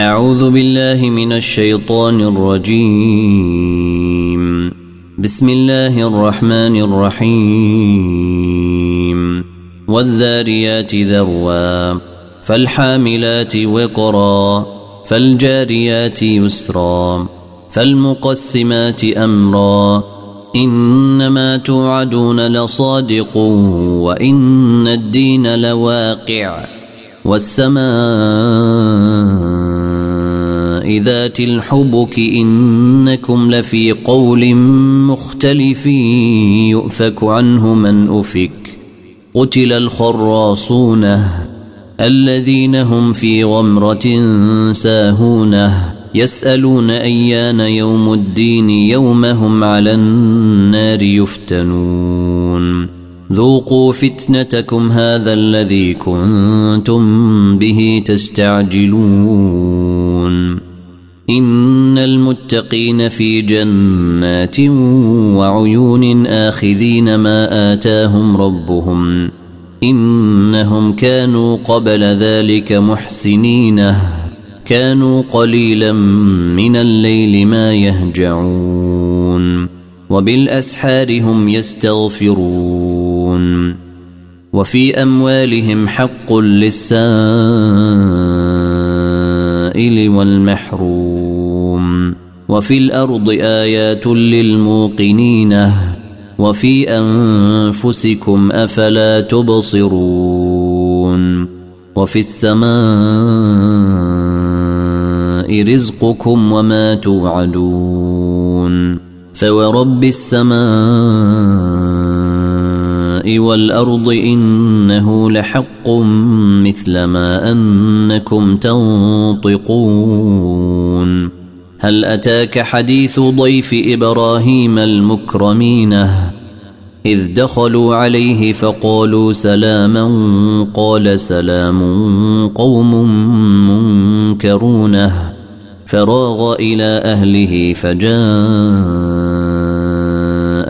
أعوذ بالله من الشيطان الرجيم. بسم الله الرحمن الرحيم. والذاريات ذروا فالحاملات وقرا فالجاريات يسرا فالمقسمات أمرا. إنما توعدون لصادق وإن الدين لواقع والسماء ذات الحبك إنكم لفي قول مختلف يؤفك عنه من أفك. قتل الخراصونه الذين هم في غمرة ساهونه يسألون أيان يوم الدين يوم هم على النار يفتنون. ذوقوا فتنتكم هذا الذي كنتم به تستعجلون. إن المتقين في جنات وعيون آخذين ما آتاهم ربهم إنهم كانوا قبل ذلك محسنينه كانوا قليلا من الليل ما يهجعون وبالأسحار هم يستغفرون وفي أموالهم حق للسائل والمحروم. وفي الأرض آيات للموقنين. وفي أنفسكم أفلا تبصرون. وفي السماء رزقكم وما توعدون. فورب السماء والأرض إنه لحق مثل ما أنكم تنطقون. هل أتاك حديث ضيف إبراهيم المكرمين؟ إذ دخلوا عليه فقالوا سلاما قال سلام قوم منكرونه فراغ إلى أهله فجاء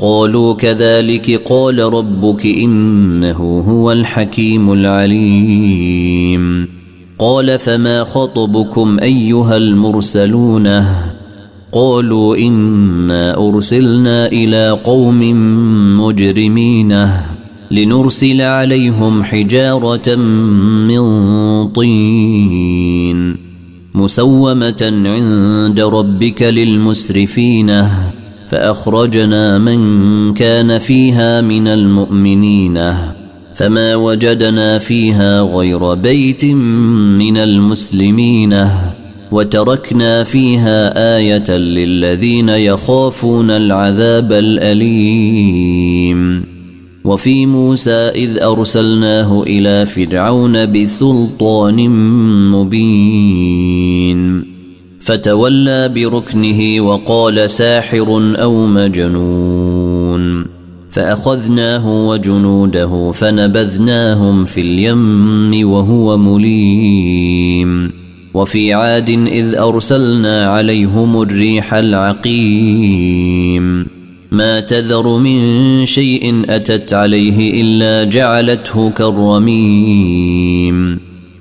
قالوا كذلك قال ربك إنه هو الحكيم العليم. قال فما خطبكم أيها المرسلونه قالوا إنا أرسلنا إلى قوم مجرمين لنرسل عليهم حجارة من طين مسومة عند ربك للمسرفين. فأخرجنا من كان فيها من المؤمنين. فما وجدنا فيها غير بيت من المسلمين. وتركنا فيها آية للذين يخافون العذاب الأليم. وفي موسى إذ أرسلناه إلى فرعون بسلطان مبين. فتولى بركنه وقال ساحر أو مجنون. فأخذناه وجنوده فنبذناهم في اليم وهو مليم. وفي عاد إذ أرسلنا عليهم الريح العقيم. ما تذر من شيء أتت عليه إلا جعلته كالرميم.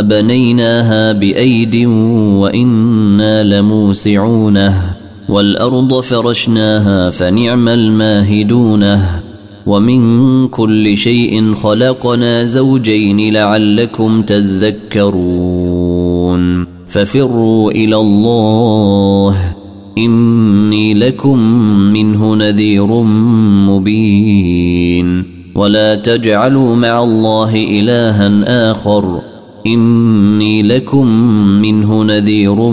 بنيناها بايد وأنا لموسعونه والارض فرشناها فنعم الماهدونه ومن كل شيء خلقنا زوجين لعلكم تذكرون ففروا إلى الله إني لكم منه نذير مبين ولا تجعلوا مع الله إلها آخر إني لكم منه نذير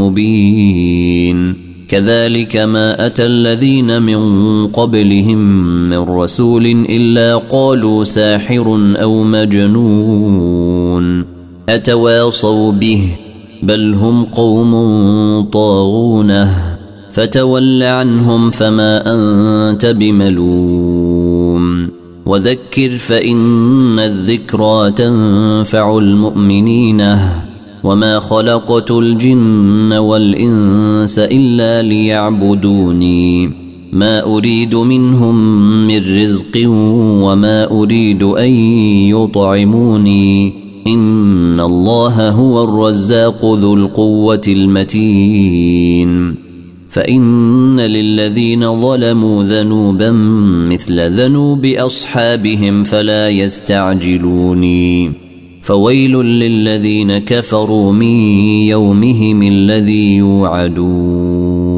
مبين. كذلك ما أتى الذين من قبلهم من رسول إلا قالوا ساحر أو مجنون. أتواصوا به؟ بل هم قوم طاغونة. فتول عنهم فما أنت بملوم. وذكر فإن الذكرى تنفع المؤمنين. وما خلقت الجن والإنس إلا ليعبدوني. ما أريد منهم من رزق وما أريد أن يطعموني. إن الله هو الرزاق ذو القوة المتين. فإن للذين ظلموا ذنوبا مثل ذنوب أصحابهم فلا يستعجلوني. فويل للذين كفروا من يومهم الذي يوعدون.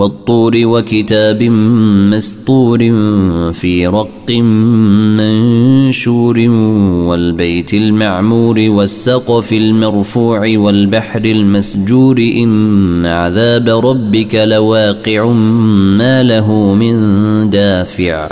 والطور وكتاب مسطور في رق منشور والبيت المعمور والسقف المرفوع والبحر المسجور إن عذاب ربك لواقع ما له من دافع